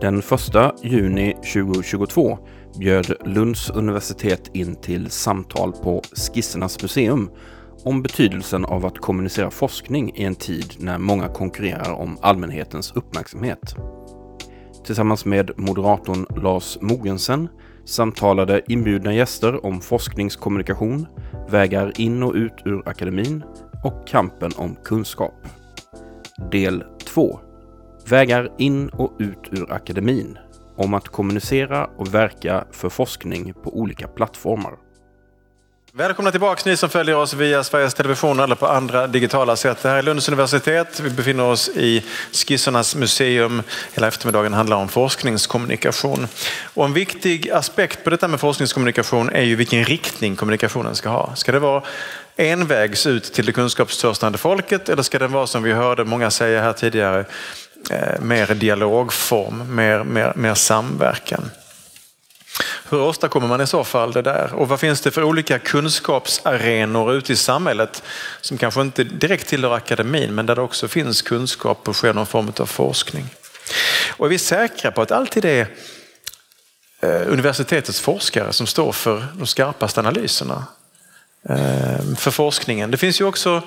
Den 1 juni 2022 bjöd Lunds universitet in till samtal på Skissernas museum om betydelsen av att kommunicera forskning i en tid när många konkurrerar om allmänhetens uppmärksamhet. Tillsammans med moderatorn Lars Mogensen samtalade inbjudna gäster om forskningskommunikation, vägar in och ut ur akademin och kampen om kunskap. Del 2. Vägar in och ut ur akademin. Om att kommunicera och verka för forskning på olika plattformar. Välkomna tillbaka ni som följer oss via Sveriges Television eller på andra digitala sätt. Det här är Lunds universitet. Vi befinner oss i Skissernas museum. Hela eftermiddagen handlar om forskningskommunikation. Och en viktig aspekt på detta med forskningskommunikation är ju vilken riktning kommunikationen ska ha. Ska det vara envägs ut till det kunskapstörstande folket eller ska den vara som vi hörde många säga här tidigare eh, mer dialogform, mer, mer, mer samverkan? Hur åstadkommer man i så fall det där? Och vad finns det för olika kunskapsarenor ute i samhället som kanske inte direkt tillhör akademin men där det också finns kunskap och sker någon form av forskning? Och är vi säkra på att alltid är eh, universitetets forskare som står för de skarpaste analyserna eh, för forskningen? Det finns ju också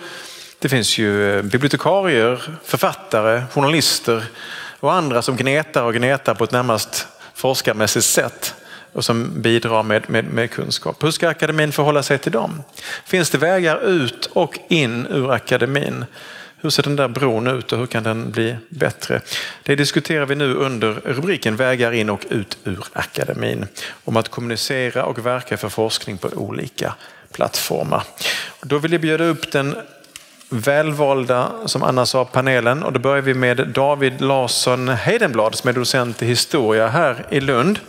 det finns ju eh, bibliotekarier, författare, journalister och andra som gnetar och gnetar på ett närmast forskarmässigt sätt och som bidrar med, med, med, kunskap. Hur ska akademin förhålla sig till dem? Finns det vägar ut och in ur akademin? Hur ser den där bron ut och hur kan den bli bättre? Det diskuterar vi nu under rubriken Vägar in och ut ur akademin. Om att kommunicera och verka för forskning på olika plattformar. Då vill jag bjuda upp den välvalda, som Anna sa, panelen. Och då börjar vi med David Larsson Heidenblad som är docent i historia här i Lund.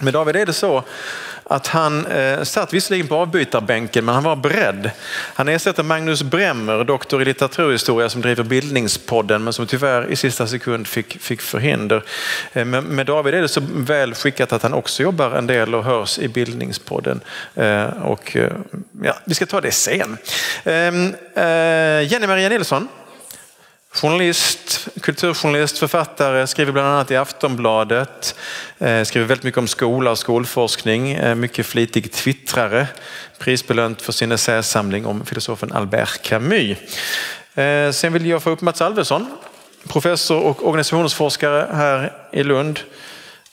Med David är det så att han eh, satt visserligen på avbytarbänken men han var beredd. Han ersätter Magnus Bremmer, doktor i litteraturhistoria som driver Bildningspodden men som tyvärr i sista sekund fick, fick förhinder. Eh, men med David är det så väl skickat att han också jobbar en del och hörs i Bildningspodden. Eh, och, eh, ja, vi ska ta det sen. Ehm, eh, Jenny-Maria Nilsson Journalist, kulturjournalist, författare, skriver bland annat i Aftonbladet, eh, skriver väldigt mycket om skola och skolforskning, eh, mycket flitig twittrare, prisbelönt för sin essäsamling om filosofen Albert Camus. Eh, sen vill jag få upp Mats Alvesson, professor och organisationsforskare här i Lund.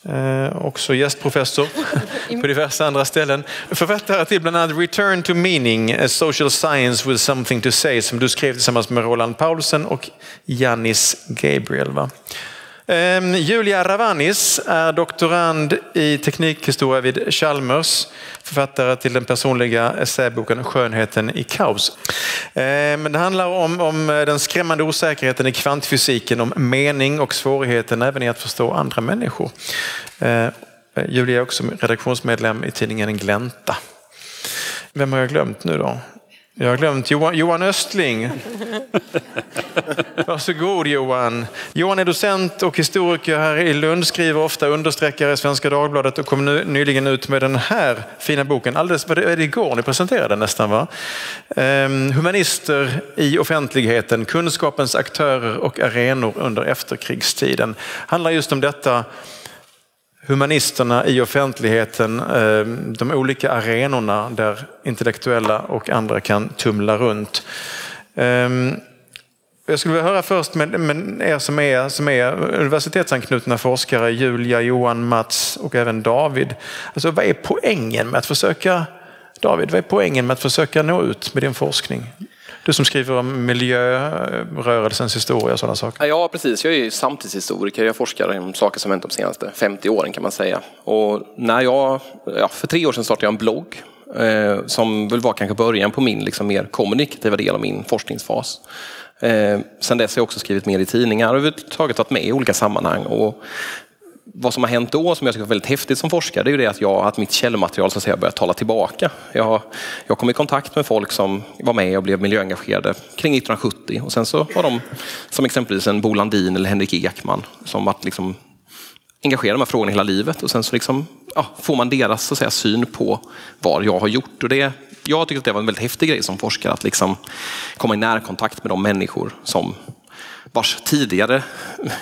Eh, också gästprofessor på diverse andra ställen. Författare till bland annat Return to Meaning, A Social Science with Something to Say som du skrev tillsammans med Roland Paulsen och Janis Gabriel. Va? Ehm, Julia Ravanis är doktorand i teknikhistoria vid Chalmers, författare till den personliga essäboken Skönheten i kaos. Ehm, det handlar om, om den skrämmande osäkerheten i kvantfysiken, om mening och svårigheten även i att förstå andra människor. Ehm, Julia är också redaktionsmedlem i tidningen Glänta. Vem har jag glömt nu då? Jag har glömt Johan, Johan Östling. Varsågod Johan. Johan är docent och historiker här i Lund, skriver ofta understreckare i Svenska Dagbladet och kom nu, nyligen ut med den här fina boken. Alldeles, var det, igår ni presenterade nästan va? Um, humanister i offentligheten, kunskapens aktörer och arenor under efterkrigstiden. Handlar just om detta humanisterna i offentligheten, eh, de olika arenorna där intellektuella och andra kan tumla runt. Ehm, jag skulle vilja höra först med, med er som är, som är universitetsanknutna forskare, Julia, Johan, Mats och även David. Alltså, vad är poängen med att försöka David, vad är poängen med att försöka nå ut med din forskning? Du som skriver om miljörörelsens historia och sådana saker. Ja, precis. Jag är samtidshistoriker. Jag forskar om saker som hänt de senaste 50 åren kan man säga. Och när jag, ja, för tre år sedan startade jag en blogg eh, som väl var kanske början på min liksom, mer kommunikativa del av min forskningsfas. Eh, sen dess har jag också skrivit mer i tidningar och överhuvudtaget varit med i olika sammanhang. Och vad som har hänt då, som jag tycker är väldigt häftigt som forskare, det är ju det att, jag, att mitt källmaterial så att säga börjat tala tillbaka. Jag, jag kom i kontakt med folk som var med och blev miljöengagerade kring 1970 och sen så var de som exempelvis en Bo Landin eller Henrik Ekman som varit liksom engagerade i de här frågorna hela livet och sen så liksom, ja, får man deras så att säga, syn på vad jag har gjort. Och det, jag tycker att det var en väldigt häftig grej som forskare att liksom komma i närkontakt med de människor som vars tidigare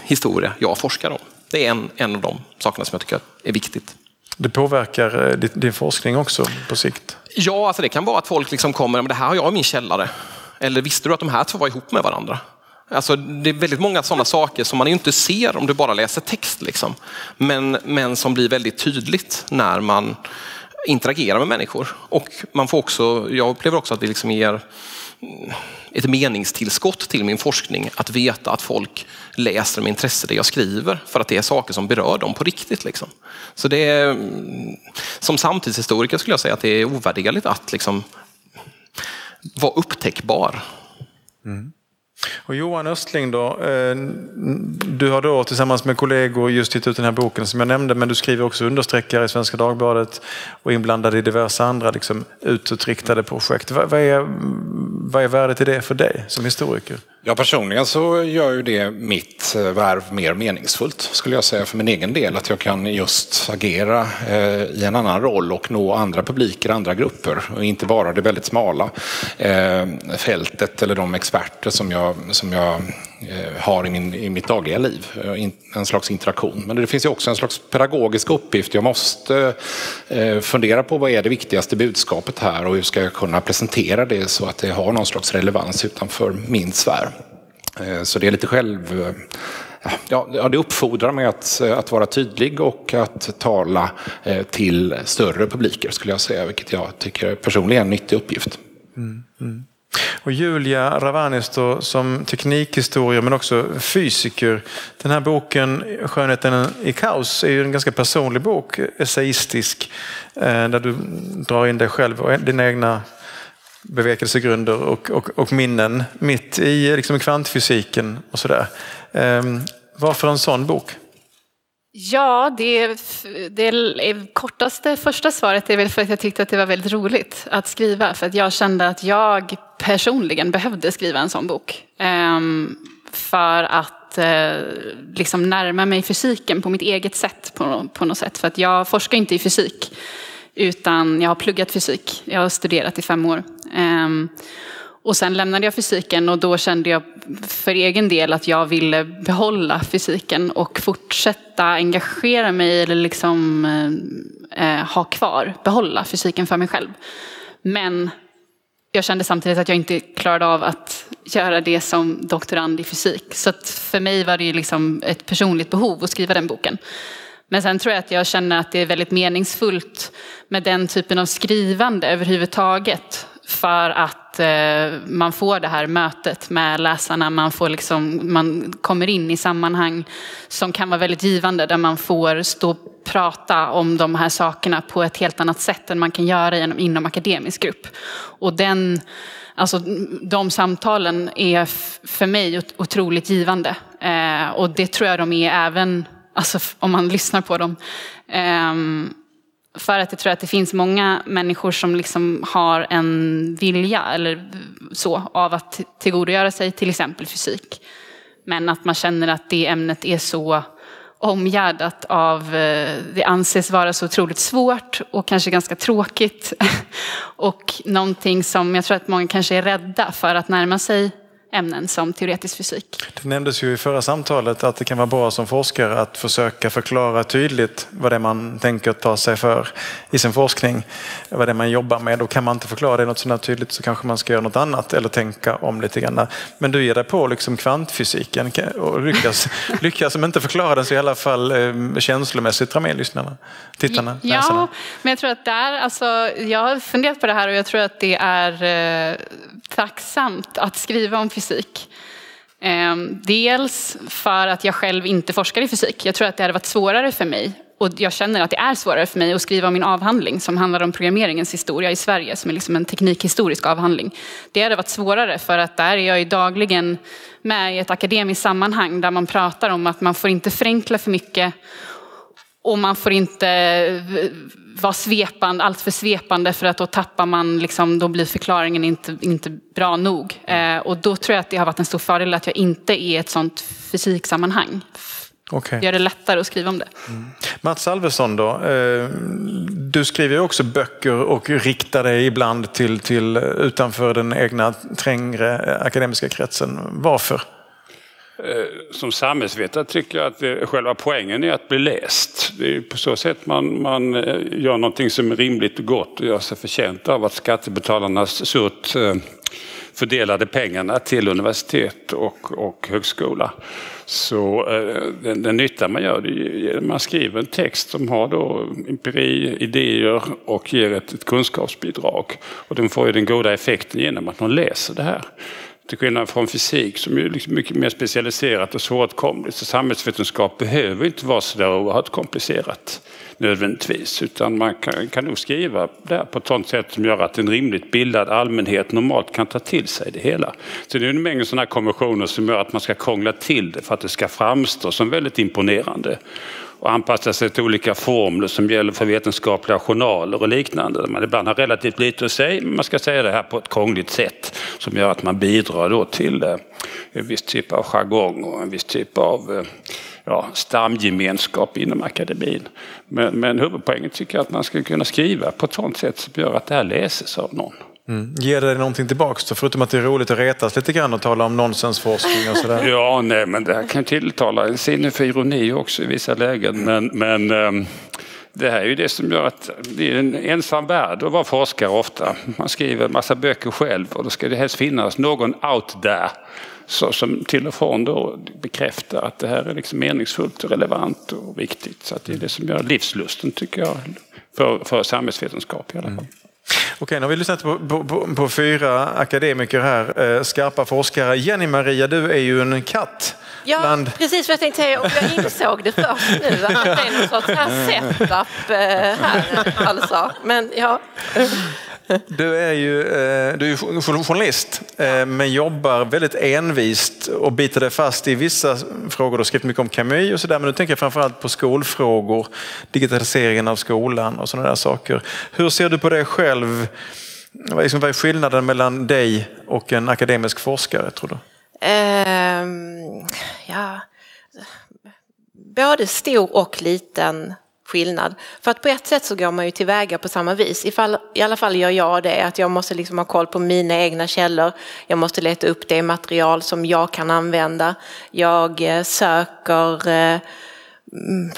historia jag forskar om. Det är en, en av de sakerna som jag tycker är viktigt. Det påverkar din, din forskning också på sikt? Ja, alltså det kan vara att folk liksom kommer, men det här har jag i min källare. Eller visste du att de här två var ihop med varandra? Alltså, det är väldigt många sådana saker som man inte ser om du bara läser text. Liksom. Men, men som blir väldigt tydligt när man interagerar med människor. Och man får också, jag upplever också att det liksom ger ett meningstillskott till min forskning att veta att folk läser med intresse det jag skriver för att det är saker som berör dem på riktigt. Liksom. Så det är, mm, som samtidshistoriker skulle jag säga att det är ovärderligt att liksom vara upptäckbar. Mm. Och Johan Östling då, eh, du har då tillsammans med kollegor just gett ut den här boken som jag nämnde, men du skriver också understreckare i Svenska Dagbladet och inblandad i diverse andra liksom, utåtriktade projekt. Vad, är, vad är värdet i det för dig som historiker? Ja, personligen så gör ju det mitt eh, värv mer meningsfullt skulle jag säga för min egen del. Att jag kan just agera eh, i en annan roll och nå andra publiker, andra grupper och inte bara det väldigt smala eh, fältet eller de experter som jag, som jag Eh, har i, min, i mitt dagliga liv. Eh, en slags interaktion. Men det finns ju också en slags pedagogisk uppgift. Jag måste eh, fundera på vad är det viktigaste budskapet här och hur ska jag kunna presentera det så att det har någon slags relevans utanför min sfär. Så det är lite själv... Ja, det uppfordrar mig att, att vara tydlig och att tala till större publiker skulle jag säga, vilket jag tycker personligen är en nyttig uppgift. Mm, mm. Och Julia Ravanisto som teknikhistoriker men också fysiker. Den här boken Skönheten i kaos är ju en ganska personlig bok, essayistisk, eh, där du drar in dig själv och dina egna bevekelsegrunder och, och, och minnen mitt i liksom kvantfysiken och sådär. Ehm, varför en sån bok? Ja, det, det kortaste första svaret är väl för att jag tyckte att det var väldigt roligt att skriva. För att jag kände att jag personligen behövde skriva en sån bok. Um, för att uh, liksom närma mig fysiken på mitt eget sätt på, på något sätt. För att jag forskar inte i fysik. Utan jag har pluggat fysik. Jag har studerat i fem år. Ehm, och sen lämnade jag fysiken och då kände jag för egen del att jag ville behålla fysiken och fortsätta engagera mig eller liksom eh, eh, ha kvar, behålla fysiken för mig själv. Men jag kände samtidigt att jag inte klarade av att göra det som doktorand i fysik. Så för mig var det liksom ett personligt behov att skriva den boken. Men sen tror jag att jag känner att det är väldigt meningsfullt med den typen av skrivande överhuvudtaget. För att eh, man får det här mötet med läsarna, man, får liksom, man kommer in i sammanhang som kan vara väldigt givande, där man får stå och prata om de här sakerna på ett helt annat sätt än man kan göra inom, inom akademisk grupp. Och den, alltså, de samtalen är för mig otroligt givande. Eh, och det tror jag de är även alltså, om man lyssnar på dem. Eh, för att jag tror att det finns många människor som liksom har en vilja eller så av att tillgodogöra sig till exempel fysik. Men att man känner att det ämnet är så omgärdat av, eh, det anses vara så otroligt svårt och kanske ganska tråkigt. och någonting som jag tror att många kanske är rädda för att närma sig ämnen som teoretisk fysik. Det nämndes ju i förra samtalet att det kan vara bra som forskare att försöka förklara tydligt vad det är man tänker ta sig för i sin forskning. Vad det är man jobbar med. Och kan man inte förklara det något sådant tydligt så kanske man ska göra något annat eller tänka om lite grann. Men du ger dig på liksom kvantfysiken och lyckas, lyckas om inte förklara den så i alla fall eh, känslomässigt dra med lyssnarna, tittarna, ja, läsarna. men jag tror att där, alltså, jag har funderat på det här och jag tror att det är eh, tacksamt att skriva om fysik. Ehm, dels för att jag själv inte forskar i fysik. Jag tror att det hade varit svårare för mig och jag känner att det är svårare för mig att skriva om min avhandling som handlar om programmeringens historia i Sverige, som är liksom en teknikhistorisk avhandling. Det hade varit svårare för att där är jag ju dagligen med i ett akademiskt sammanhang där man pratar om att man får inte förenkla för mycket och man får inte vara svepande, allt för svepande för att då tappar man, liksom, då blir förklaringen inte, inte bra nog. Eh, och då tror jag att det har varit en stor fördel att jag inte är i ett sånt fysiksammanhang. Okay. Gör det lättare att skriva om det. Mm. Mats Alvesson då, eh, du skriver också böcker och riktar dig ibland till, till utanför den egna trängre akademiska kretsen. Varför? Eh, som samhällsvetare tycker jag att det, själva poängen är att bli läst. Det är på så sätt man, man eh, gör någonting som är rimligt och gott och gör sig förtjänt av att skattebetalarnas surt eh, fördelade pengarna till universitet och, och högskola. Så den, den nytta man gör, det man skriver en text som har då empiri, idéer och ger ett, ett kunskapsbidrag. Och den får ju den goda effekten genom att man läser det här. Till skillnad från fysik som är liksom mycket mer specialiserat och svåråtkomligt. Så samhällsvetenskap behöver inte vara så där oerhört komplicerat nödvändigtvis. Utan man kan, kan nog skriva där på ett sådant sätt som gör att en rimligt bildad allmänhet normalt kan ta till sig det hela. Så det är en mängd sådana konventioner som gör att man ska krångla till det för att det ska framstå som väldigt imponerande och anpassa sig till olika formler som gäller för vetenskapliga journaler och liknande. Man ibland har relativt lite att säga, men man ska säga det här på ett krångligt sätt som gör att man bidrar då till eh, en viss typ av jargong och en viss typ av eh, ja, stamgemenskap inom akademin. Men, men huvudpoängen tycker jag att man ska kunna skriva på ett sådant sätt som gör att det här läses av någon. Mm. Ger det dig någonting tillbaks då? Förutom att det är roligt att retas lite grann och tala om nonsensforskning och sådär. ja, nej, men det här kan tilltala en sinne för ironi också i vissa lägen. Men, men um, det här är ju det som gör att det är en ensam värld att vara forskare ofta. Man skriver en massa böcker själv och då ska det helst finnas någon out there så, som till och från då bekräftar att det här är liksom meningsfullt, relevant och viktigt. Så det är det som gör livslusten tycker jag för, för samhällsvetenskap i alla fall. Mm. Okej, nu har vi lyssnat på, på, på, på fyra akademiker här, eh, skarpa forskare. Jenny-Maria, du är ju en katt. Ja, bland... precis vad jag tänkte säga. Och jag insåg det först nu, att det är någon sorts setup eh, här. Alltså. Men ja. Du är ju eh, du är journalist eh, men jobbar väldigt envist och biter dig fast i vissa frågor. Du har skrivit mycket om Camus och sådär men nu tänker jag framförallt på skolfrågor, digitaliseringen av skolan och sådana där saker. Hur ser du på det själv? Vad är skillnaden mellan dig och en akademisk forskare tror du? Um, ja, både stor och liten skillnad. För att på ett sätt så går man ju tillväga på samma vis. Ifall, I alla fall gör jag det, att jag måste liksom ha koll på mina egna källor. Jag måste leta upp det material som jag kan använda. Jag eh, söker eh, mm,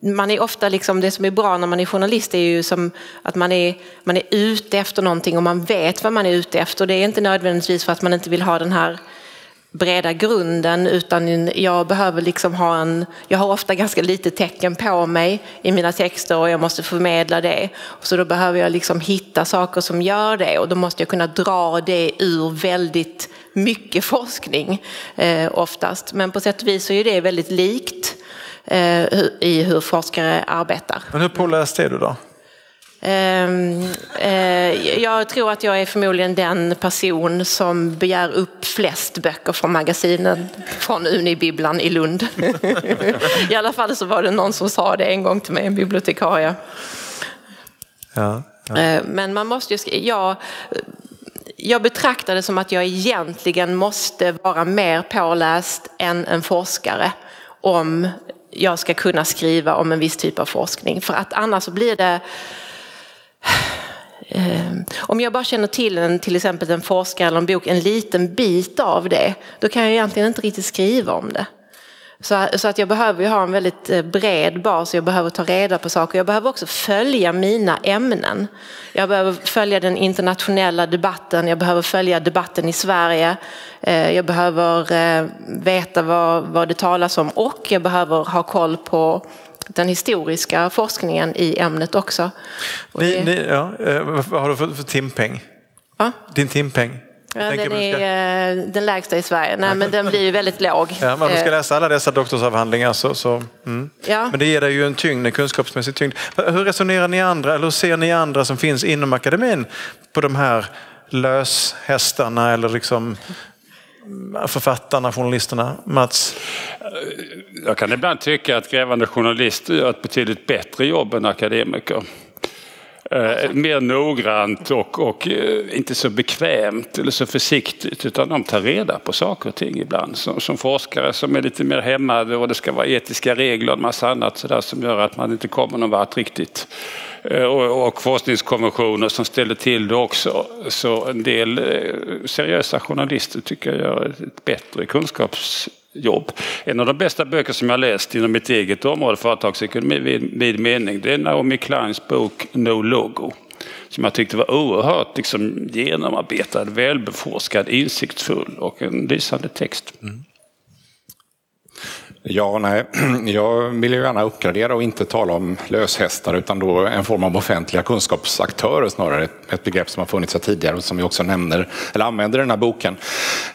man är ofta liksom, det som är bra när man är journalist är ju som att man är, man är ute efter någonting och man vet vad man är ute efter. Det är inte nödvändigtvis för att man inte vill ha den här breda grunden utan jag behöver liksom ha en, jag har ofta ganska lite tecken på mig i mina texter och jag måste förmedla det. Så då behöver jag liksom hitta saker som gör det och då måste jag kunna dra det ur väldigt mycket forskning eh, oftast. Men på sätt och vis så är det väldigt likt eh, i hur forskare arbetar. Men hur påläst är du då? Ehm, eh, jag tror att jag är förmodligen den person som begär upp flest böcker från magasinen från Unibibblan i Lund. I alla fall så var det någon som sa det en gång till mig, en bibliotekarie. Ja, ja. Eh, men man måste ju, jag, jag betraktar det som att jag egentligen måste vara mer påläst än en forskare om jag ska kunna skriva om en viss typ av forskning. För att annars så blir det Ehm, om jag bara känner till en, till exempel en forskare eller en bok, en liten bit av det, då kan jag egentligen inte riktigt skriva om det. Så, så att jag behöver ju ha en väldigt eh, bred bas, jag behöver ta reda på saker. Jag behöver också följa mina ämnen. Jag behöver följa den internationella debatten, jag behöver följa debatten i Sverige. Eh, jag behöver eh, veta vad, vad det talas om och jag behöver ha koll på den historiska forskningen i ämnet också. Ni, ni, ja, eh, vad har du för, för timpeng? Va? Din timpeng? Ja, den är ska... Eh, den lägsta i Sverige, Nej, men den blir ju väldigt låg. Ja, man ska eh. läsa alla dessa doktorsavhandlingar så, så mm. ja. Men det ger dig ju en tyngd, en kunskapsmässig tyngd. Hur resonerar ni andra, eller hur ser ni andra som finns inom akademin på de här löshästarna eller liksom Eh, författarna, journalisterna? Mats? Jag kan ibland tycka att grävande journalister gör ett betydligt bättre jobb än akademiker. Eh, mer noggrant och, och eh, inte så bekvämt eller så försiktigt utan de tar reda på saker och ting ibland. Som, som forskare som är lite mer hämmade och det ska vara etiska regler och en massa annat sådär som gör att man inte kommer någon vart riktigt. Eh, och, och forskningskonventioner som ställer till det också. Så en del eh, seriösa journalister tycker jag gör ett bättre kunskaps jobb. En av de bästa böcker som jag läst inom mitt eget område, företagsekonomi vid, vid mening, det är Naomi Kleins bok No Logo. Som jag tyckte var oerhört liksom, genomarbetad, välbeforskad, insiktsfull och en lysande text. Mm. Ja, nej, jag vill ju gärna uppgradera och inte tala om löshästar utan då en form av offentliga kunskapsaktörer snarare. Ett begrepp som har funnits här tidigare och som vi också nämner, eller använder i den här boken.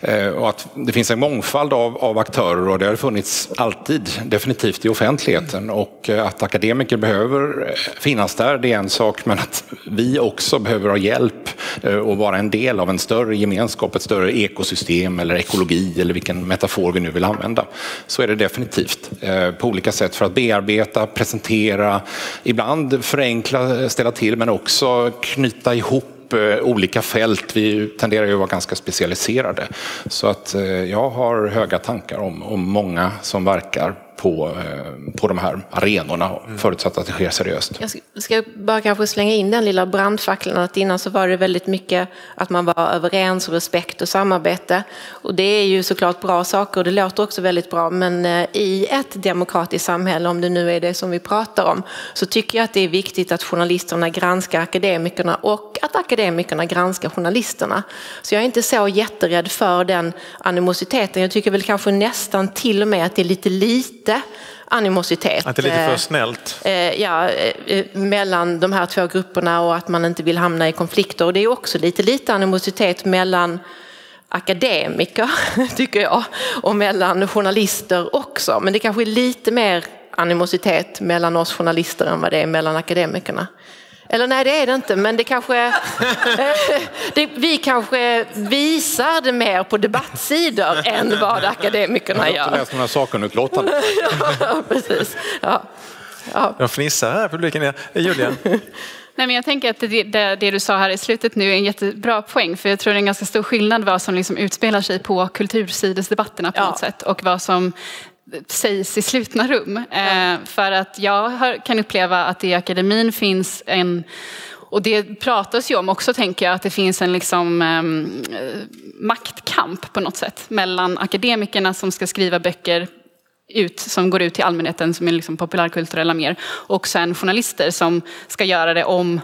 Eh, och att det finns en mångfald av, av aktörer och det har funnits alltid, definitivt i offentligheten. Och eh, att akademiker behöver finnas där, det är en sak, men att vi också behöver ha hjälp eh, och vara en del av en större gemenskap, ett större ekosystem eller ekologi eller vilken metafor vi nu vill använda. Så är det definitivt definitivt eh, på olika sätt för att bearbeta, presentera, ibland förenkla, ställa till men också knyta ihop eh, olika fält. Vi tenderar ju att vara ganska specialiserade. Så att eh, jag har höga tankar om, om många som verkar på, eh, på de här arenorna, förutsatt att det sker seriöst. Jag ska bara kanske slänga in den lilla brandfacklan att innan så var det väldigt mycket att man var överens och respekt och samarbete. Och det är ju såklart bra saker och det låter också väldigt bra men eh, i ett demokratiskt samhälle, om det nu är det som vi pratar om, så tycker jag att det är viktigt att journalisterna granskar akademikerna och att akademikerna granskar journalisterna. Så jag är inte så jätterädd för den animositeten. Jag tycker väl kanske nästan till och med att det är lite lite lite animositet. Att det är lite för snällt? Eh, ja, eh, mellan de här två grupperna och att man inte vill hamna i konflikter. Och det är också lite, lite animositet mellan akademiker, tycker jag, och mellan journalister också. Men det kanske är lite mer animositet mellan oss journalister än vad det är mellan akademikerna. Eller nej, det är det inte, men det kanske... det, vi kanske visar det mer på debattsidor än vad akademikerna gör. Jag har läst några sakkunnigutlåtanden. ja, precis. Ja. Ja. De fnissar här, publiken. Julia? Nej, men jag tänker att det, det, det, du sa här i slutet nu är en jättebra poäng. För jag tror det är en ganska stor skillnad vad som liksom utspelar sig på kultursidesdebatterna på ja. något sätt. Och vad som sägs i slutna rum. Eh, för att jag kan uppleva att i akademin finns en och det pratas ju om också, tänker jag, att det finns en liksom, ehm, eh, maktkamp på något sätt mellan akademikerna som ska skriva böcker ut, som går ut till allmänheten, som är liksom populärkulturella mer, och sen journalister som ska göra det om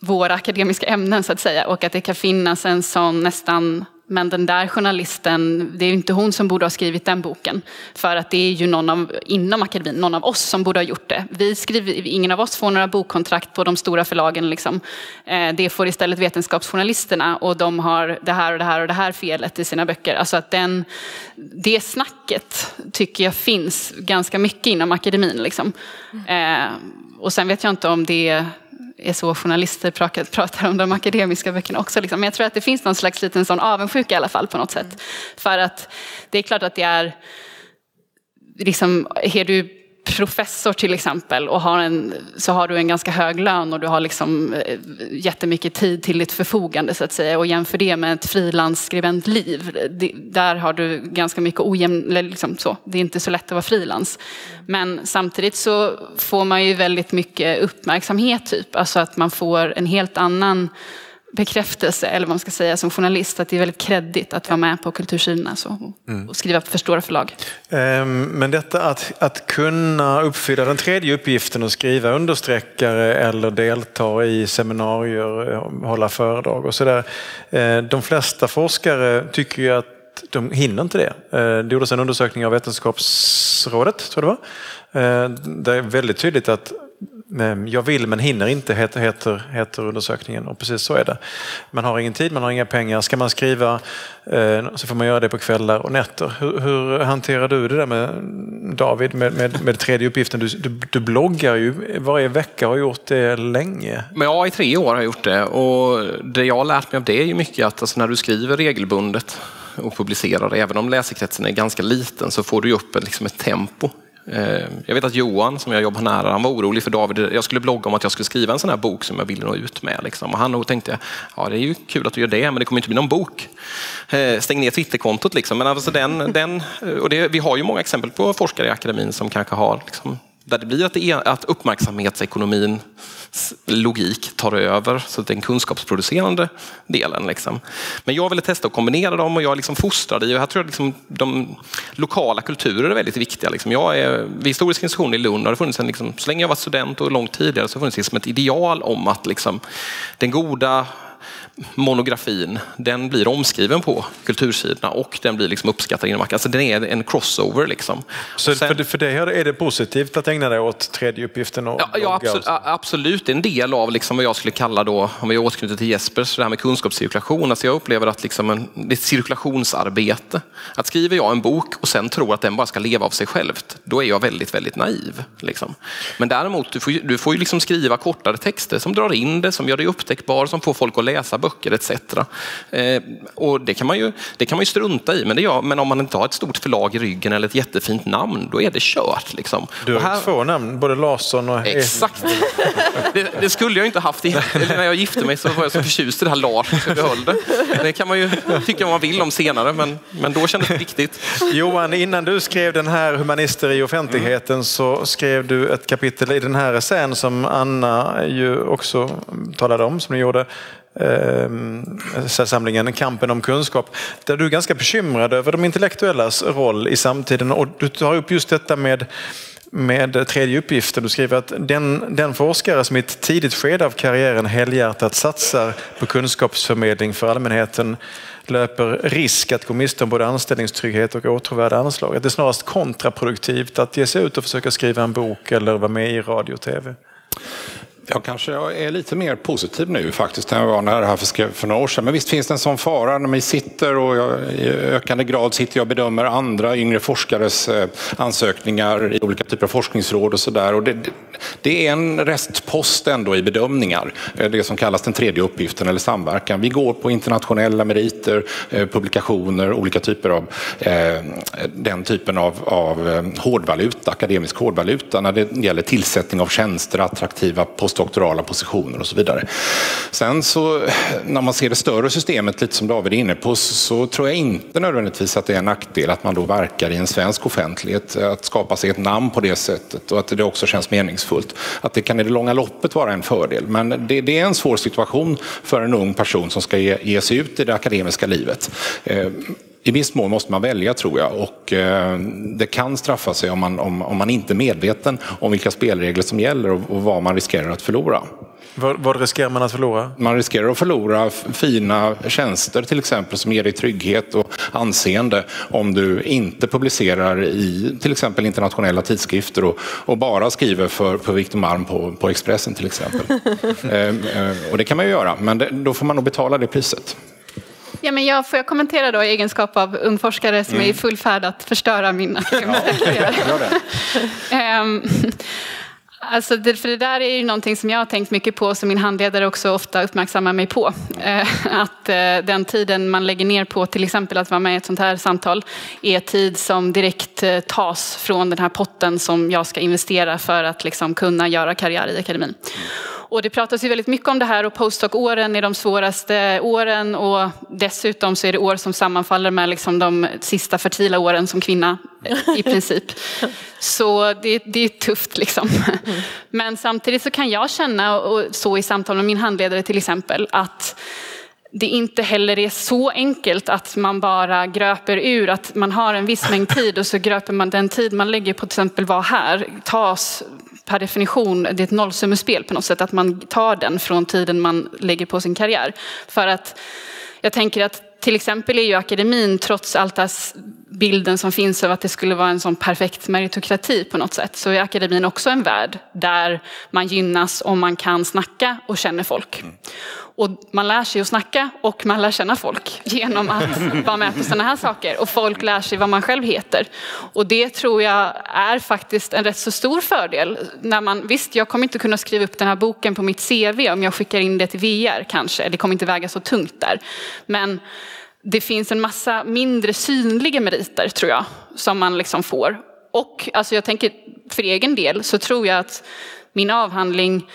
våra akademiska ämnen så att säga. Och att det kan finnas en sån nästan men den där journalisten, det är inte hon som borde ha skrivit den boken. För att det är ju någon av, inom akademin, någon av oss som borde ha gjort det. Vi skriver, ingen av oss får några bokkontrakt på de stora förlagen. Liksom. Eh, det får istället vetenskapsjournalisterna och de har det här och det här och det här felet i sina böcker. Alltså att den, det snacket tycker jag finns ganska mycket inom akademin. Liksom. Mm. och sen vet jag inte om det är så journalister pratar om de akademiska böckerna också. Liksom. Men jag tror att det finns någon slags liten sån avundsjuka i alla fall på något sätt. Mm. För att det är klart att det är, liksom, är du professor till exempel och har en, så har du en ganska hög lön och du har liksom eh, jättemycket tid till ditt förfogande så att säga och jämför det med ett frilansskribentliv. Där har du ganska mycket ojämn, liksom så. det är inte så lätt att vara frilans. Men samtidigt så får man ju väldigt mycket uppmärksamhet typ, alltså att man får en helt annan bekräftelse, eller vad man ska säga, som journalist, att det är väldigt kreddigt att vara med på kultursidorna så, mm. och skriva för stora förlag. Ehm, men detta att, att kunna uppfylla den tredje uppgiften och skriva understreckare eller delta i seminarier, hålla föredrag och sådär. Eh, de flesta forskare tycker ju att de hinner inte det. Eh, det gjordes en undersökning av Vetenskapsrådet, tror jag det var. Eh, det är väldigt tydligt att Ehm, jag vill men hinner inte heter, heter, heter undersökningen och precis så är det. Man har ingen tid, man har inga pengar. Ska man skriva eh, så får man göra det på kvällar och nätter. Hur, hur hanterar du det där med David med, med, med tredje uppgiften? Du, du, du, bloggar ju varje vecka och har gjort det länge. Men ja, i tre år har jag gjort det och det jag har lärt mig av det är ju mycket att alltså, när du skriver regelbundet och publicerar, även om läsekretsen är ganska liten så får du upp liksom ett tempo Eh, jag vet att Johan, som jag jobbar nära, han var orolig för David. Jag skulle blogga om att jag skulle skriva en sån här bok som jag ville nå ut med. Liksom. Och han tänkte, ja det är ju kul att du gör det, men det kommer inte bli någon bok. Eh, stäng ner Twitterkontot liksom. Men alltså den, den, eh, och det, vi har ju många exempel på forskare i akademin som kanske har liksom, där det blir att, det är, att uppmärksamhetsekonomins logik tar över, så att den kunskapsproducerande delen. Liksom. Men jag ville testa att kombinera dem och jag liksom fostrade i, och här tror jag liksom de lokala kulturer är väldigt viktiga. Liksom. Jag är, vid historisk institution i Lund har det funnits en, liksom, så länge jag var student och långt tidigare så har det funnits liksom ett ideal om att liksom, den goda monografin, den blir omskriven på kultursidorna och den blir liksom uppskattad inom Alltså den är en crossover. Liksom. Så sen, för, för dig är det positivt att ägna dig åt tredje uppgiften? Och ja, ja absolut, absolut. En del av liksom vad jag skulle kalla, då, om vi återknyter till Jespers, det här med kunskapscirkulation. Alltså jag upplever att liksom en, det är ett cirkulationsarbete. Att skriver jag en bok och sen tror att den bara ska leva av sig självt, då är jag väldigt, väldigt naiv. Liksom. Men däremot, du får, du får ju liksom skriva kortare texter som drar in det, som gör dig upptäckbar, som får folk att läsa böcker etc. Eh, och det kan, man ju, det kan man ju strunta i, men, det gör, men om man inte har ett stort förlag i ryggen eller ett jättefint namn, då är det kört. Liksom. Du har här... två namn, både Larsson och... Exakt. det, det, skulle jag inte haft. I, när jag gifte mig så var jag så förtjust i det här Lars, så jag behöll det. Det kan man ju tycka vad man vill om senare, men, men då kändes det viktigt. Johan, innan du skrev den här Humanister i offentligheten mm. så skrev du ett kapitel i den här essän som Anna ju också talade om, som ni gjorde Ehm, samlingen Kampen om kunskap. Där du är ganska bekymrad över de intellektuellas roll i samtiden och du tar upp just detta med med tredje uppgiften. Du skriver att den, den forskare som i ett tidigt skede av karriären helhjärtat satsar på kunskapsförmedling för allmänheten löper risk att gå miste om både anställningstrygghet och åtråvärda anslag. Att det är snarast kontraproduktivt att ge sig ut och försöka skriva en bok eller vara med i radio och tv. Jag kanske är lite mer positiv nu faktiskt än jag var när det här för, för några år sedan. Men visst finns det en sån fara när vi sitter och jag, i ökande grad sitter jag och bedömer andra yngre forskares eh, ansökningar i olika typer av forskningsråd och sådär. Det, det är en restpost ändå i bedömningar, eh, det som kallas den tredje uppgiften eller samverkan. Vi går på internationella meriter, eh, publikationer, olika typer av den typen av, av hårdvaluta, akademisk hårdvaluta när det gäller tillsättning av tjänster, attraktiva post postdoktorala positioner och så vidare. Sen så när man ser det större systemet, lite som David är inne på, så tror jag inte nödvändigtvis att det är en nackdel att man då verkar i en svensk offentlighet, att skapa sig ett namn på det sättet och att det också känns meningsfullt. Att det kan i det långa loppet vara en fördel, men det, det är en svår situation för en ung person som ska ge, ge sig ut i det akademiska livet. Eh, i viss mån måste man välja tror jag och eh, det kan straffa sig om man, om, om man inte är medveten om vilka spelregler som gäller och, och vad man riskerar att förlora. Vad, vad, riskerar man att förlora? Man riskerar att förlora fina tjänster till exempel som ger dig trygghet och anseende om du inte publicerar i till exempel internationella tidskrifter och, och bara skriver för, för Victor Malm på, på Expressen till exempel. eh, eh, och det kan man ju göra, men det, då får man nog betala det priset. Ja, men jag, får jag kommentera då i egenskap av ung forskare som mm. är i full färd att förstöra min akademiska um, Alltså det, för det där är ju någonting som jag har tänkt mycket på som min handledare också ofta uppmärksammar mig på. Eh, att eh, den tiden man lägger ner på till exempel att vara med i ett sånt här samtal är tid som direkt eh, tas från den här potten som jag ska investera för att liksom kunna göra karriär i akademin. Och det pratas ju väldigt mycket om det här och postdoc-åren är de svåraste åren och dessutom så är det år som sammanfaller med liksom de sista fertila åren som kvinna i princip. Så det, det är tufft liksom. Men samtidigt så kan jag känna, och så i samtal med min handledare till exempel, att det inte heller är så enkelt att man bara gröper ur, att man har en viss mängd tid och så gröper man den tid man lägger på till exempel vara här, tas per definition, det är ett nollsummespel på något sätt, att man tar den från tiden man lägger på sin karriär. För att jag tänker att till exempel är ju akademin, trots allt det bilden som finns av att det skulle vara en sån perfekt meritokrati på något sätt, så är akademin också en värld där man gynnas om man kan snacka och känner folk. Och man lär sig att snacka och man lär känna folk genom att vara med på sådana här saker. Och folk lär sig vad man själv heter. Och det tror jag är faktiskt en rätt så stor fördel. När man, visst, jag kommer inte kunna skriva upp den här boken på mitt CV om jag skickar in det till VR kanske. Det kommer inte väga så tungt där. Men det finns en massa mindre synliga meriter tror jag som man liksom får Och alltså jag tänker för egen del så tror jag att min avhandling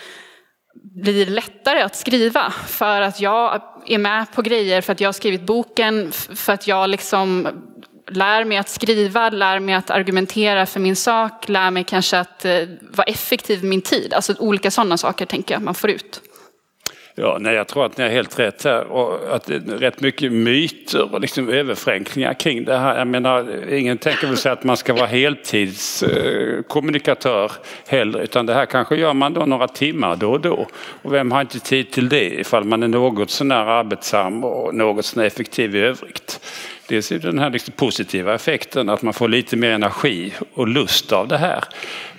blir lättare att skriva för att jag är med på grejer, för att jag har skrivit boken, för att jag liksom lär mig att skriva, lär mig att argumentera för min sak, lär mig kanske att eh, vara effektiv med min tid. Alltså olika sådana saker tänker jag man får ut. Ja, nej, jag tror att ni har helt rätt här och att det är rätt mycket myter och liksom överförenklingar kring det här. Jag menar, ingen tänker väl sig att man ska vara heltidskommunikatör heller, utan det här kanske gör man då några timmar då och då. Och vem har inte tid till det ifall man är något sånär arbetsam och något sånär effektiv i övrigt. Dels är den här liksom positiva effekten att man får lite mer energi och lust av det här.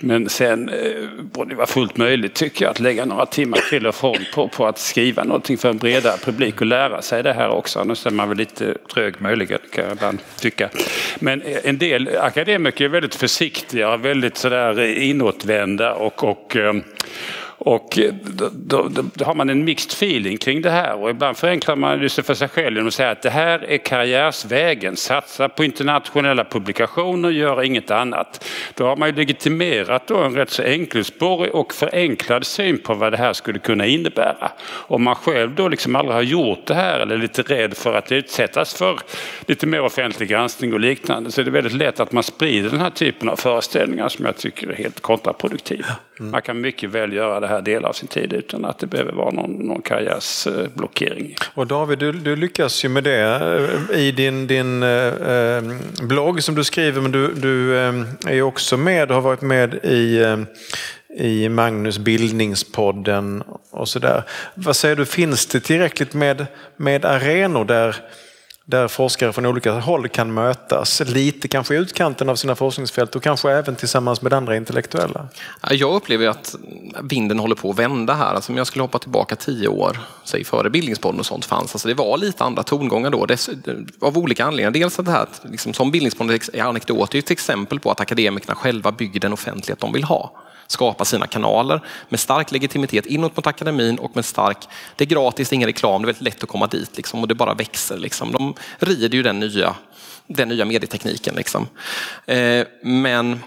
Men sen eh, borde det vara fullt möjligt tycker jag att lägga några timmar till och från på, på att skriva någonting för en bredare publik och lära sig det här också. Annars är man väl lite trög möjligen kan jag ibland tycka. Men eh, en del akademiker är väldigt försiktiga och väldigt sådär inåtvända och, och eh, och då, då, då, har man en mixed feeling kring det här och ibland förenklar man det för sig själv genom att säga att det här är karriärsvägen. Satsa på internationella publikationer, gör inget annat. Då har man ju legitimerat då en rätt så enkelspårig och förenklad syn på vad det här skulle kunna innebära. Om man själv då liksom aldrig har gjort det här eller är lite rädd för att utsättas för lite mer offentlig granskning och liknande så är det väldigt lätt att man sprider den här typen av föreställningar som jag tycker är helt kontraproduktiva. Mm. Man kan mycket väl göra det här delar av sin tid utan att det behöver vara någon, någon karriärsblockering. Och David, du, du lyckas ju med det eh, i din, din eh, blogg som du skriver, men du, du eh, är också med och har varit med i eh, i Magnus bildningspodden och sådär. Vad säger du, finns det tillräckligt med, med arenor där där forskare från olika håll kan mötas, lite kanske i utkanten av sina forskningsfält och kanske även tillsammans med andra intellektuella? Jag upplever att vinden håller på att vända här. Alltså om jag skulle hoppa tillbaka tio år, säg före Bildningspodden och sånt fanns, alltså det var lite andra tongångar då av olika anledningar. Dels att det här, liksom, som Bildningspodden är anekdot, är ett exempel på att akademikerna själva bygger den offentlighet de vill ha skapa sina kanaler med stark legitimitet inåt mot akademin och med stark, det är gratis, det är ingen reklam, det är väldigt lätt att komma dit liksom, och det bara växer. Liksom. De rider ju den nya, den nya medietekniken. Liksom. Eh, men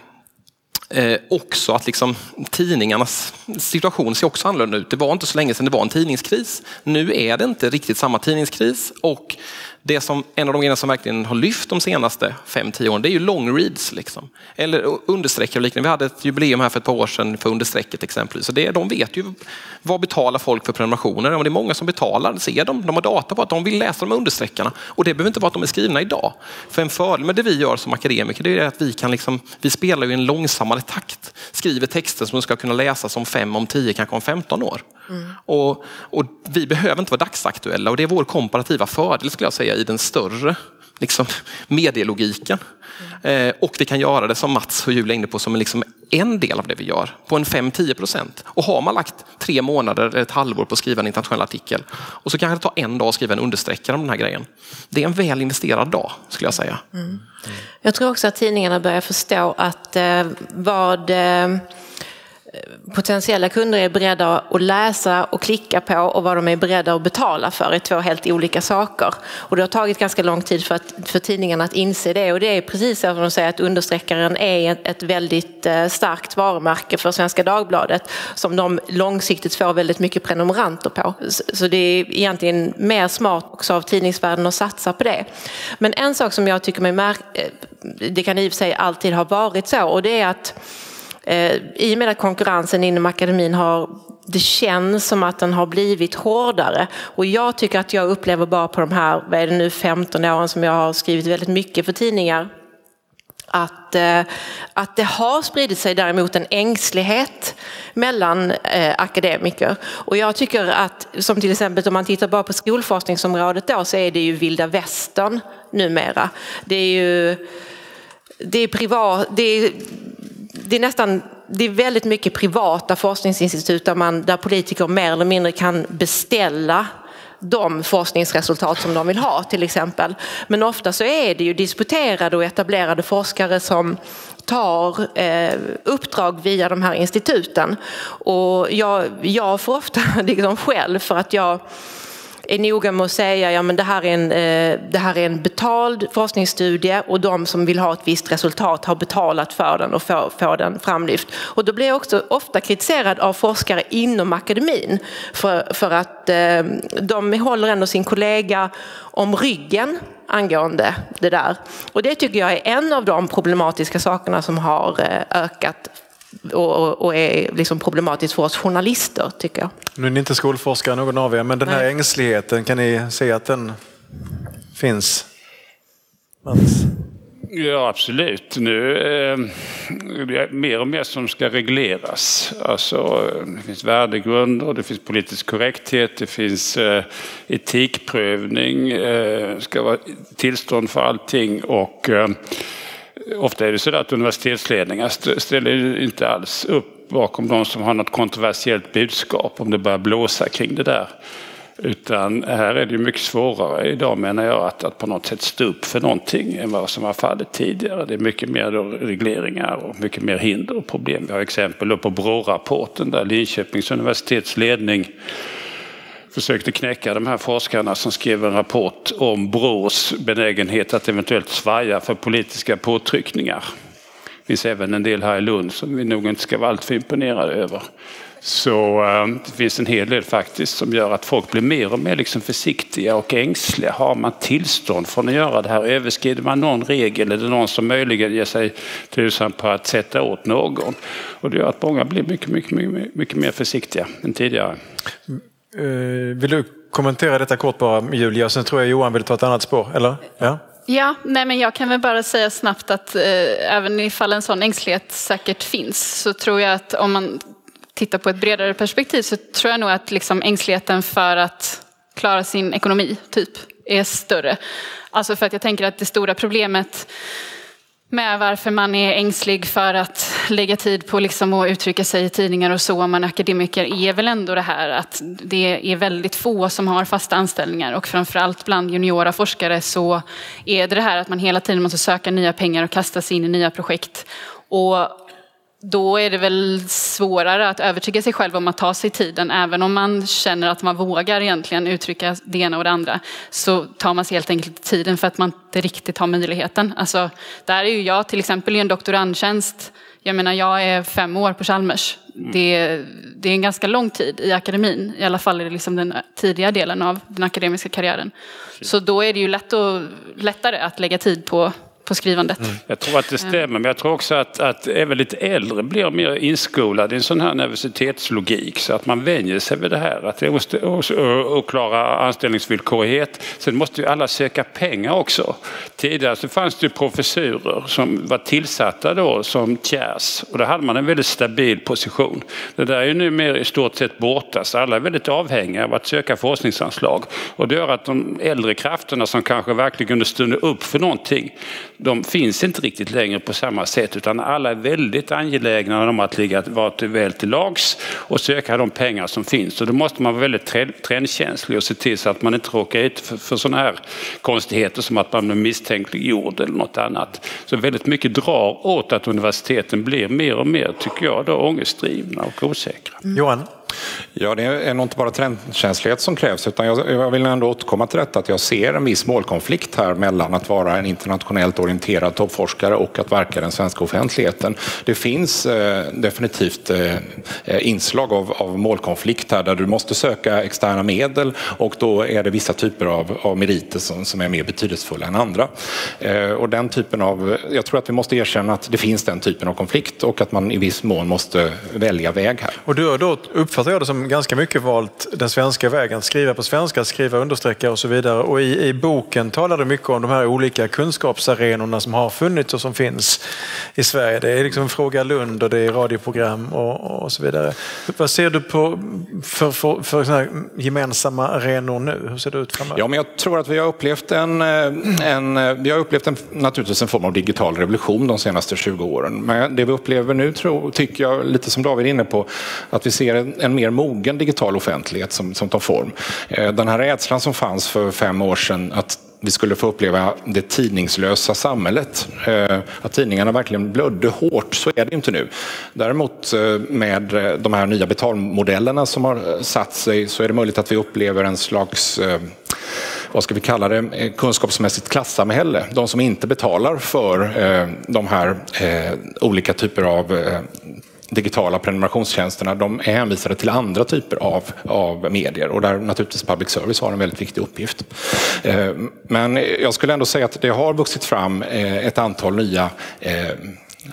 Eh, också att liksom, tidningarnas situation ser också annorlunda ut. Det var inte så länge sedan det var en tidningskris. Nu är det inte riktigt samma tidningskris och det som, en av de grejerna som verkligen har lyft de senaste 5-10 åren, det är ju long reads. Liksom. Eller understreck och liknande. Vi hade ett jubileum här för ett par år sedan för understrecket exempelvis. Så det, de vet ju vad betalar folk för prenumerationer. Om det är många som betalar, det ser de. De har data på att de vill läsa de understreckarna. Och det behöver inte vara att de är skrivna idag. För en fördel med det vi gör som akademiker, det är att vi kan liksom, vi spelar i en långsammare takt. Skriver texter som ska kunna läsas om 5, om 10, kanske om 15 år. Mm. Och, och, vi behöver inte vara dagsaktuella och det är vår komparativa fördel skulle jag säga i den större liksom, medielogiken. Eh, och vi kan göra det som Mats och Julia är inne på som liksom en del av det vi gör på en 5-10 procent. Och har man lagt tre månader eller ett halvår på att skriva en internationell artikel och så kanske det tar en dag att skriva en understreckare om den här grejen. Det är en väl investerad dag skulle jag säga. Mm. Jag tror också att tidningarna börjar förstå att eh, vad eh, potentiella kunder är beredda att läsa och klicka på och vad de är beredda att betala för är två helt olika saker. Och det har tagit ganska lång tid för, att, för tidningarna att inse det och det är precis som de säger att understreckaren är ett väldigt eh, starkt varumärke för Svenska Dagbladet som de långsiktigt får väldigt mycket prenumeranter på. Så det är egentligen mer smart också av tidningsvärlden att satsa på det. Men en sak som jag tycker mig märka, eh, det kan i och för sig alltid ha varit så och det är att Eh, I och med att konkurrensen inom akademin har det känns som att den har blivit hårdare. Och jag tycker att jag upplever bara på de här, vad är det nu, 15 åren som jag har skrivit väldigt mycket för tidningar. Att, eh, att det har spridit sig däremot en ängslighet mellan eh, akademiker. Och jag tycker att, som till exempel om man tittar bara på skolforskningsområdet då, så är det ju vilda västern numera. Det är ju det är privat, det är det är nästan det är väldigt mycket privata forskningsinstitut där, man, där politiker mer eller mindre kan beställa de forskningsresultat som de vill ha till exempel. Men ofta så är det ju disputerade och etablerade forskare som tar eh, uppdrag via de här instituten. Och jag, jag får ofta liksom själv för att jag är noga med att säga ja, men det, här är en, eh, det här är en betald forskningsstudie och de som vill ha ett visst resultat har betalat för den och får, får den framlyft. Och då blir jag också ofta kritiserad av forskare inom akademin för, för att eh, de håller ändå sin kollega om ryggen angående det där. Och det tycker jag är en av de problematiska sakerna som har eh, ökat och, och är liksom problematiskt för oss journalister, tycker jag. Nu är ni inte skolforskare någon av er, men den här Nej. ängsligheten, kan ni se att den finns? Mats? Ja, absolut. Nu eh, det är mer och mer som ska regleras. Alltså, det finns värdegrunder, det finns politisk korrekthet, det finns eh, etikprövning, eh, ska vara tillstånd för allting och eh, ofta är det så att universitetsledningar ställer inte alls upp bakom de som har något kontroversiellt budskap om det börjar blåsa kring det där. Utan här är det mycket svårare idag menar jag att, att på något sätt stå upp för någonting än vad som var fallet tidigare. Det är mycket mer regleringar och mycket mer hinder och problem. Vi har exempel på BRÅ-rapporten där Linköpings universitets ledning försökte knäcka de här forskarna som skrev en rapport om Brås benägenhet att eventuellt svaja för politiska påtryckningar. Det finns även en del här i Lund som vi nog inte ska vara alltför imponerade över. Så ehm, det finns en hel del faktiskt som gör att folk blir mer och mer liksom försiktiga och ängsliga. Har man tillstånd från att göra det här? Överskrider man någon regel? Är det någon som möjligen ger sig tusan på att sätta åt någon? Och det gör att många blir mycket, mycket, mycket, mycket mer försiktiga än tidigare. Eh, vill du kommentera detta kort bara Julia? Sen tror jag Johan vill ta ett annat spår, eller? Ja. Ja, nej men jag kan väl bara säga snabbt att eh, även ifall en sån ängslighet säkert finns så tror jag att om man tittar på ett bredare perspektiv så tror jag nog att liksom ängsligheten för att klara sin ekonomi typ är större. Alltså för att jag tänker att det stora problemet med varför man är ängslig för att lägga tid på liksom att uttrycka sig i tidningar och så om man är akademiker är väl ändå det här att det är väldigt få som har fasta anställningar och framförallt bland juniora forskare så är det det här att man hela tiden måste söka nya pengar och kasta sig in i nya projekt. Och då är det väl svårare att övertyga sig själv om att ta sig tiden. Även om man känner att man vågar egentligen uttrycka det ena och det andra så tar man sig helt enkelt tiden för att man inte riktigt har möjligheten. Alltså, där är ju jag till exempel i en doktorandtjänst. Jag menar, jag är fem år på Chalmers. Mm. Det, det är en ganska lång tid i akademin, i alla fall i liksom den tidiga delen av den akademiska karriären. Så då är det ju lätt och, lättare att lägga tid på på skrivandet. Mm. Jag tror att det stämmer, men jag tror också att, att även lite äldre blir mer inskolade i en sån här nervositetslogik så att man vänjer sig vid det här. Att det måste oklara anställningsvillkorighet. Sen måste ju alla söka pengar också. Tidigare så fanns det professurer som var tillsatta då som tjärs och då hade man en väldigt stabil position. Det där är ju nu mer i stort sett borta så alla är väldigt avhängiga av att söka forskningsanslag och det gör att de äldre krafterna som kanske verkligen kunde stunda upp för någonting de finns inte riktigt längre på samma sätt utan alla är väldigt angelägna om att ligga vara till väl till lags och söka de pengar som finns. Och då måste man vara väldigt trendkänslig och se till så att man inte råkar ut för, för sådana här konstigheter som att man blir misstänkliggjord eller något annat. Så väldigt mycket drar åt att universiteten blir mer och mer, tycker jag, då, ångestdrivna och osäkra. Mm. Johan? Ja, det är nog inte bara trendkänslighet som krävs utan jag, jag, vill ändå återkomma till detta att jag ser en viss målkonflikt här mellan att vara en internationellt orienterad toppforskare och att verka i den svenska offentligheten. Det finns eh, definitivt eh, eh, inslag av, av, målkonflikt här där du måste söka externa medel och då är det vissa typer av, av meriter som, som är mer betydelsefulla än andra. Eh, och den typen av, jag tror att vi måste erkänna att det finns den typen av konflikt och att man i viss mån måste välja väg här. Och du har då uppfattar jag det som ganska mycket valt den svenska vägen. Skriva på svenska, skriva understreckar och så vidare. Och i, i boken talar du mycket om de här olika kunskapsarenorna som har funnits och som finns i Sverige. Det är liksom Fråga Lund och det är radioprogram och, och så vidare. Vad ser du på för, för, för såna gemensamma arenor nu? Hur ser det ut framöver? Ja, men jag tror att vi har upplevt en, eh, en, eh, vi har upplevt en, naturligtvis en form av digital revolution de senaste 20 åren. Men det vi upplever nu tror, tycker jag, lite som David är inne på, att vi ser en, en mer mogen digital offentlighet som, som tar form. Eh, den här rädslan som fanns för fem år sedan att vi skulle få uppleva det tidningslösa samhället. Eh, att tidningarna verkligen blödde hårt, så är det inte nu. Däremot eh, med de här nya betalmodellerna som har satt sig så är det möjligt att vi upplever en slags vad ska vi kalla det, kunskapsmässigt klassamhälle. De som inte betalar för de här olika typer av digitala prenumerationstjänsterna de är hänvisade till andra typer av, av medier och där naturligtvis public service har en väldigt viktig uppgift. Eh, men jag skulle ändå säga att det har vuxit fram eh, ett antal nya eh,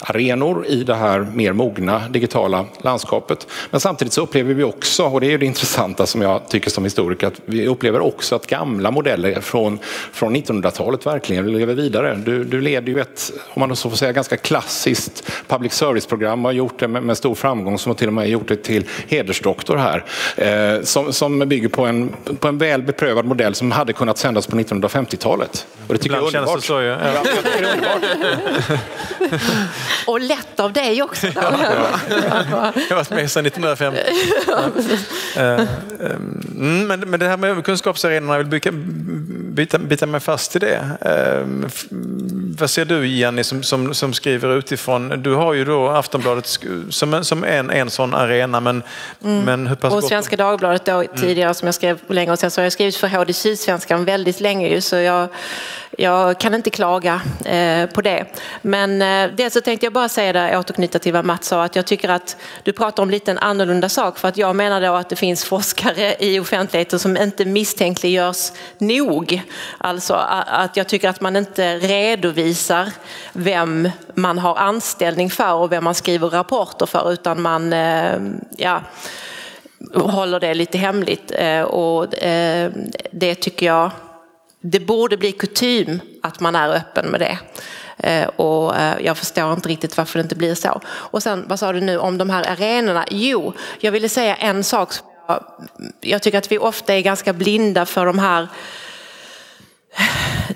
arenor i det här mer mogna digitala landskapet. Men samtidigt så upplever vi också, och det är det intressanta som jag tycker som historiker, att vi upplever också att gamla modeller från, från 1900-talet verkligen lever vidare. Du, du leder ju ett, om man så får säga, ganska klassiskt public service-program och har gjort det med, med, stor framgång som har till och med gjort det till hedersdoktor här. Eh, som, som bygger på en, på en väl beprövad modell som hade kunnat sändas på 1950-talet. Och det tycker Ibland jag är underbart. Så, ja. Ja, Och lätt av dig också. jag har varit med sedan 1950. Eh, eh, mm, men, men det här med kunskapsarenorna, jag vill bita, bita mig fast i det. Eh, vad ser du Jenny som, som, som, skriver utifrån? Du har ju då Aftonbladet som, som en, en sån arena men, mm. men hur pass Och Svenska Dagbladet då mm. tidigare som jag skrev länge och sen så har jag skrivit för HD Sydsvenskan väldigt länge ju så jag jag kan inte klaga eh, på det. Men eh, dels så tänkte jag bara säga det, återknyta till vad Mats sa, att jag tycker att du pratar om lite en annorlunda sak för att jag menar då att det finns forskare i offentligheten som inte misstänkliggörs nog. Alltså att jag tycker att man inte redovisar vem man har anställning för och vem man skriver rapporter för utan man, eh, ja håller det lite hemligt och det tycker jag det borde bli kutym att man är öppen med det. Eh, och eh, jag förstår inte riktigt varför det inte blir så. Och sen, vad sa du nu om de här arenorna? Jo, jag ville säga en sak. Jag tycker att vi ofta är ganska blinda för de här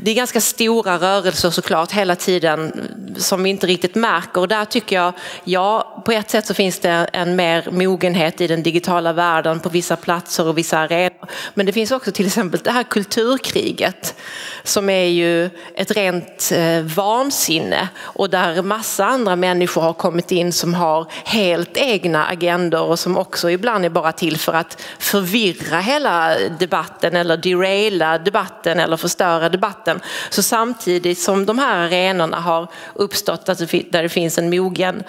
det är ganska stora rörelser såklart hela tiden som vi inte riktigt märker och där tycker jag, ja på ett sätt så finns det en mer mogenhet i den digitala världen på vissa platser och vissa arenor. Men det finns också till exempel det här kulturkriget som är ju ett rent eh, vansinne och där massa andra människor har kommit in som har helt egna agendor och som också ibland är bara till för att förvirra hela debatten eller deraila debatten eller förstöra debatten. Så samtidigt som de här arenorna har uppstått, alltså där det finns en mogen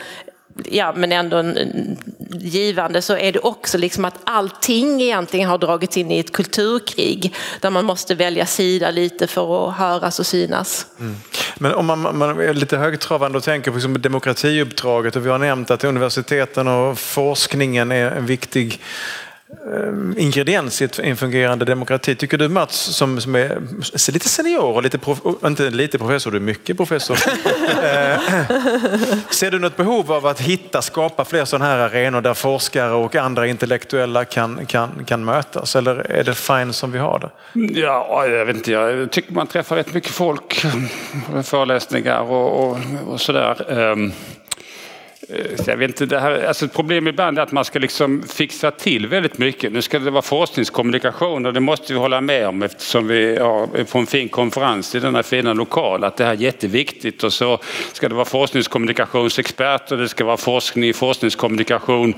ja, men ändå en, givande så är det också liksom att allting egentligen har dragits in i ett kulturkrig där man måste välja sida lite för att höras och synas. Mm. Men om man, man, är lite högtravande och tänker på liksom demokratiuppdraget och vi har nämnt att universiteten och forskningen är en viktig ingrediens i en fungerande demokrati. Tycker du Mats, som, som är lite senior och lite, prof, inte lite professor, du är mycket professor. Eh, ser du något behov av att hitta, skapa fler sådana här arenor där forskare och andra intellektuella kan, kan, kan mötas? Eller är det fine som vi har det? Ja, jag vet inte, jag tycker man träffar rätt mycket folk, föreläsningar och, och, och sådär. Eh, jag vet inte, det här, alltså ett problem ibland är att man ska liksom fixa till väldigt mycket. Nu ska det vara forskningskommunikation och det måste vi hålla med om eftersom vi är på en fin konferens i denna fina lokal. Att det här är jätteviktigt och så ska det vara forskningskommunikationsexperter, det ska vara forskning i forskningskommunikation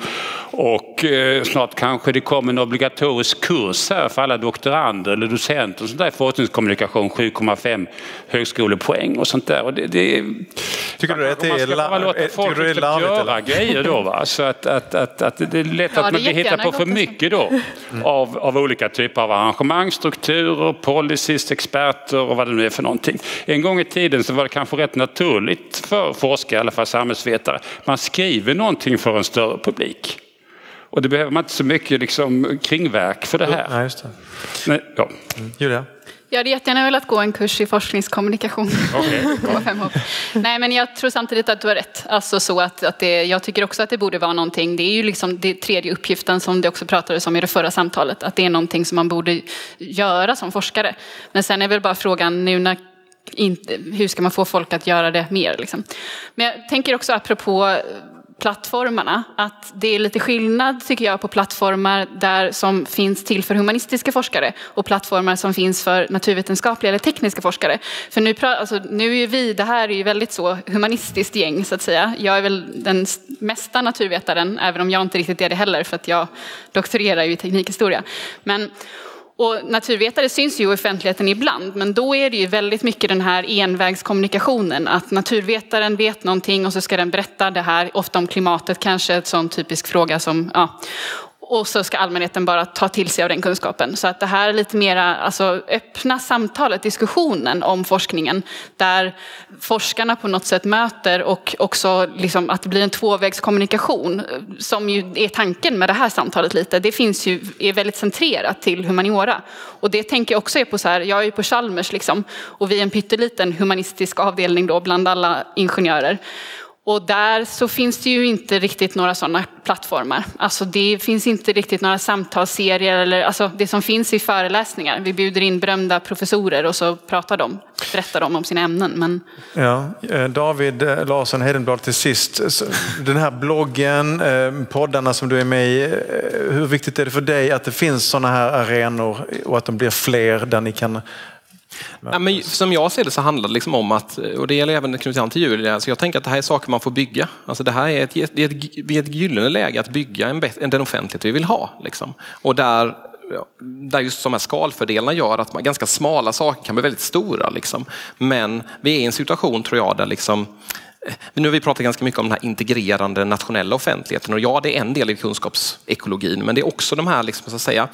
och eh, snart kanske det kommer en obligatorisk kurs här för alla doktorander eller docenter och sånt där i forskningskommunikation, 7,5 högskolepoäng och sånt där. Och det, det, tycker du att det är, det är göra grejer då. Va? Så att, att, att, att det är lätt ja, att man hittar på för mycket då mm. av, av olika typer av arrangemang, strukturer, policies, experter och vad det nu är för någonting. En gång i tiden så var det kanske rätt naturligt för forskare, i alla fall samhällsvetare, man skriver någonting för en större publik. Och det behöver man inte så mycket liksom, kringverk för det här. Nej, just det. Nej, ja. Mm. Julia? Jag hade jättegärna velat gå en kurs i forskningskommunikation. Okay. Nej, men jag tror samtidigt att du har rätt. Alltså så att, att det, jag tycker också att det borde vara någonting. Det är ju liksom det tredje uppgiften som det också pratades om i det förra samtalet. Att det är någonting som man borde göra som forskare. Men sen är väl bara frågan nu när inte, hur ska man få folk att göra det mer? Liksom. Men jag tänker också apropå plattformarna. Att det är lite skillnad tycker jag på plattformar där som finns till för humanistiska forskare och plattformar som finns för naturvetenskapliga eller tekniska forskare. För nu, alltså, nu är vi, det här är ju väldigt så humanistiskt gäng så att säga. Jag är väl den mesta naturvetaren, även om jag inte riktigt är det heller för att jag doktorerar ju i teknikhistoria. Men, och naturvetare syns ju i offentligheten ibland, men då är det ju väldigt mycket den här envägskommunikationen. Att naturvetaren vet någonting och så ska den berätta det här, ofta om klimatet kanske, en sån typisk fråga som, ja och så ska allmänheten bara ta till sig av den kunskapen. Så att det här är lite mera alltså, öppna samtalet, diskussionen om forskningen där forskarna på något sätt möter och också liksom att det blir en tvåvägskommunikation som ju är tanken med det här samtalet lite. Det finns ju, är väldigt centrerat till humaniora. Och det tänker jag också är på så här, jag är ju på Chalmers liksom och vi är en pytteliten humanistisk avdelning då bland alla ingenjörer. Och där så finns det ju inte riktigt några sådana plattformar. Alltså det finns inte riktigt några samtalsserier eller alltså det som finns i föreläsningar. Vi bjuder in berömda professorer och så pratar de, berättar de om sina ämnen. Men... Ja, eh, David eh, Larsson Heidenblad till sist. Den här bloggen, eh, poddarna som du är med i. Hur viktigt är det för dig att det finns sådana här arenor och att de blir fler där ni kan Ja, men som jag ser det så handlar det liksom om att, och det gäller även knutet an till Julia, så jag tänker att det här är saker man får bygga. Alltså det här är ett, det är ett, det är ett gyllene läge att bygga en, den offentlighet vi vill ha. Liksom. Och där där just de här skalfördelarna gör att man, ganska smala saker kan bli väldigt stora. Liksom. Men vi är i en situation, tror jag, där liksom, eh, nu har vi pratat ganska mycket om den här integrerande nationella offentligheten och ja, det är en del i kunskapsekologin, men det är också de här, liksom, så att säga,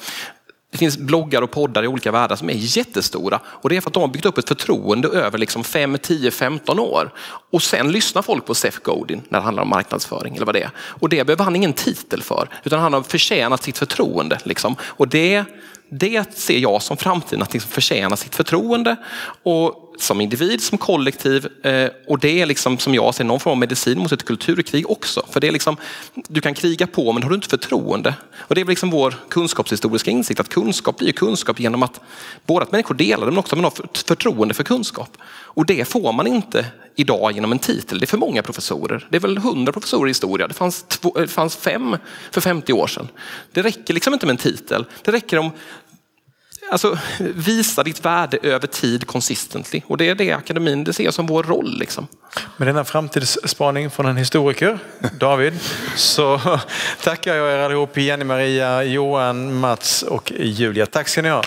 det finns bloggar och poddar i olika världar som är jättestora och det är för att de har byggt upp ett förtroende över liksom 5, 10, 15 år. Och sen lyssnar folk på Seth Godin när det handlar om marknadsföring eller vad det är. Och det behöver han ingen titel för utan han har förtjänat sitt förtroende. Liksom. Och det, det ser jag som framtiden, att liksom förtjäna sitt förtroende. Och som individ, som kollektiv eh, och det är liksom som jag ser någon form av medicin mot ett kulturkrig också. För det är liksom, du kan kriga på men har du inte förtroende. Och det är liksom vår kunskapshistoriska insikt att kunskap blir kunskap genom att både att människor delar det men också att man har förtroende för kunskap. Och det får man inte idag genom en titel. Det är för många professorer. Det är väl hundra professorer i historia. Det fanns, två, eh, det fanns fem för 50 år sedan. Det räcker liksom inte med en titel. Det räcker om Alltså, visa ditt värde över tid consistently. Och det är det akademin det ser som vår roll. Liksom. Med denna framtidsspaning från en historiker, David, så tackar jag er allihop, Jenny Maria, Johan, Mats och Julia. Tack ska ni ha.